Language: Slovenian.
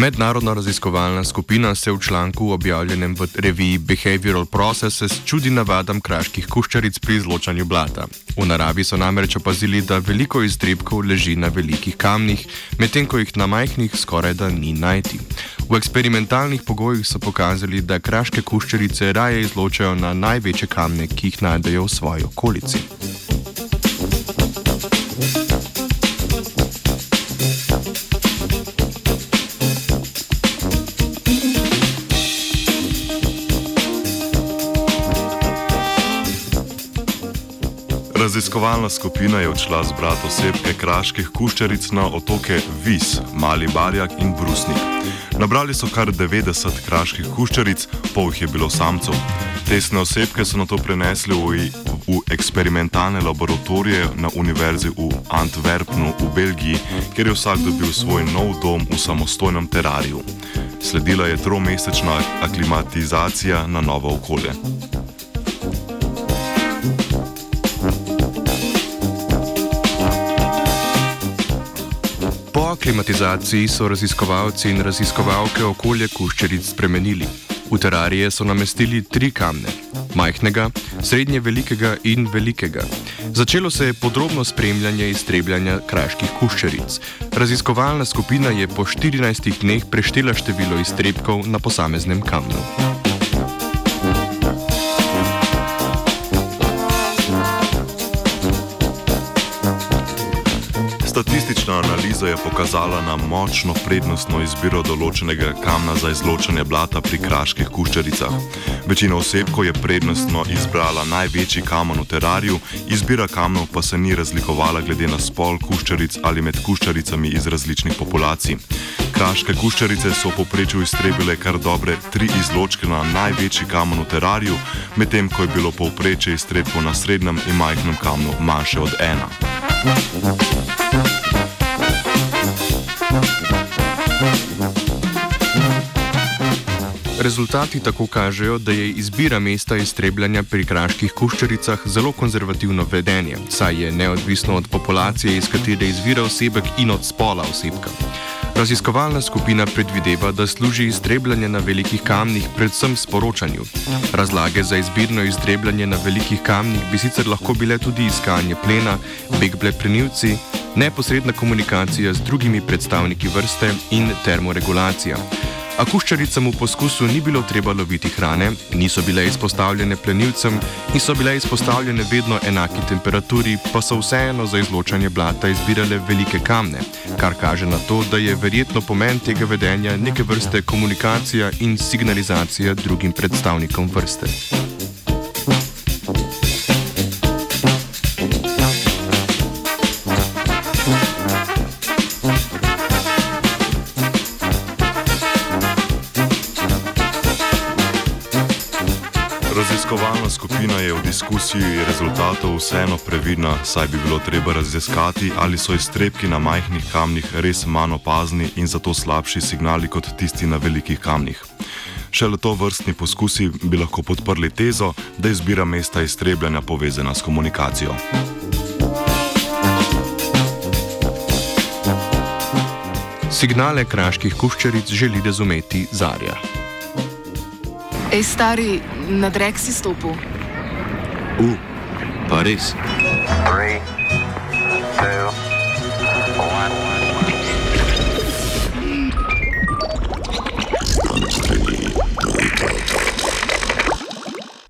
Mednarodna raziskovalna skupina se v članku objavljenem v reviji Behavioral Processes čudi navadam kraških kuščaric pri izločanju blata. V naravi so namreč opazili, da veliko iztrebkov leži na velikih kamnih, medtem ko jih na majhnih skoraj da ni najti. V eksperimentalnih pogojih so pokazali, da kraške kuščarice raje izločajo na največje kamne, ki jih najdejo v svoji okolici. Raziskovalna skupina je odšla zbrati osebke kraških kuščaric na otoke Vis, Mali Barjak in Brusnik. Nabrali so kar 90 kraških kuščaric, pol jih je bilo samcev. Tesne osebke so na to prenesli v, v eksperimentalne laboratorije na univerzi v Antwerpnu v Belgiji, kjer je vsak dobil svoj nov dom v samostojnem terariju. Sledila je tromesečna aklimatizacija na novo okolje. Aklimatizaciji so raziskovalci in raziskovalke okolje kuščaric spremenili. V terarije so namestili tri kamne: majhnega, srednje velikega in velikega. Začelo se je podrobno spremljanje iztrebljanja kraških kuščaric. Raziskovalna skupina je po 14 dneh preštela število iztrebkov na posameznem kamnu. Statistična analiza je pokazala na močno prednostno izbiro določenega kamna za izločanje blata pri kraških kuščaricah. Večina osebkov je prednostno izbrala največji kamen v terariju, izbira kamnov pa se ni razlikovala glede na spol kuščaric ali med kuščaricami iz različnih populacij. Kraške kuščarice so poprečju iztrebile kar dobre tri izločke na največji kamen v terariju, medtem ko je bilo povprečje iztrebkov na srednjem in majhnem kamnu manjše od ena. Rezultati tako kažejo, da je izbira mesta iztrebljanja pri kraških kuščaricah zelo konzervativno vedenje, saj je neodvisno od populacije, iz katere izvira osebek in od spola osebka. Raziskovalna skupina predvideva, da služi iztrebljanje na velikih kamnih predvsem sporočanju. Razlage za izbirno iztrebljanje na velikih kamnih bi sicer lahko bile tudi iskanje plena, beg plenilci, neposredna komunikacija z drugimi predstavniki vrste in termoregulacija. A kuščaricam v poskusu ni bilo treba loviti hrane, niso bile izpostavljene plenilcem in so bile izpostavljene vedno enaki temperaturi, pa so vseeno za izločanje blata izbirale velike kamne, kar kaže na to, da je verjetno pomen tega vedenja neke vrste komunikacija in signalizacija drugim predstavnikom vrste. Raziskovalna skupina je v diskusiji rezultatov vseeno previdna, saj bi bilo treba raziskati, ali so iztrebki na majhnih kamnih res manj opazni in zato slabši signali kot tisti na velikih kamnih. Šele to vrstni poskusi bi lahko podprli tezo, da je izbira mesta iztrebljanja povezana s komunikacijo. Signale kraških kuščaric želi razumeti Zarja. Ej, stari, nadrek si stopil. U, uh, pa res. Three, two,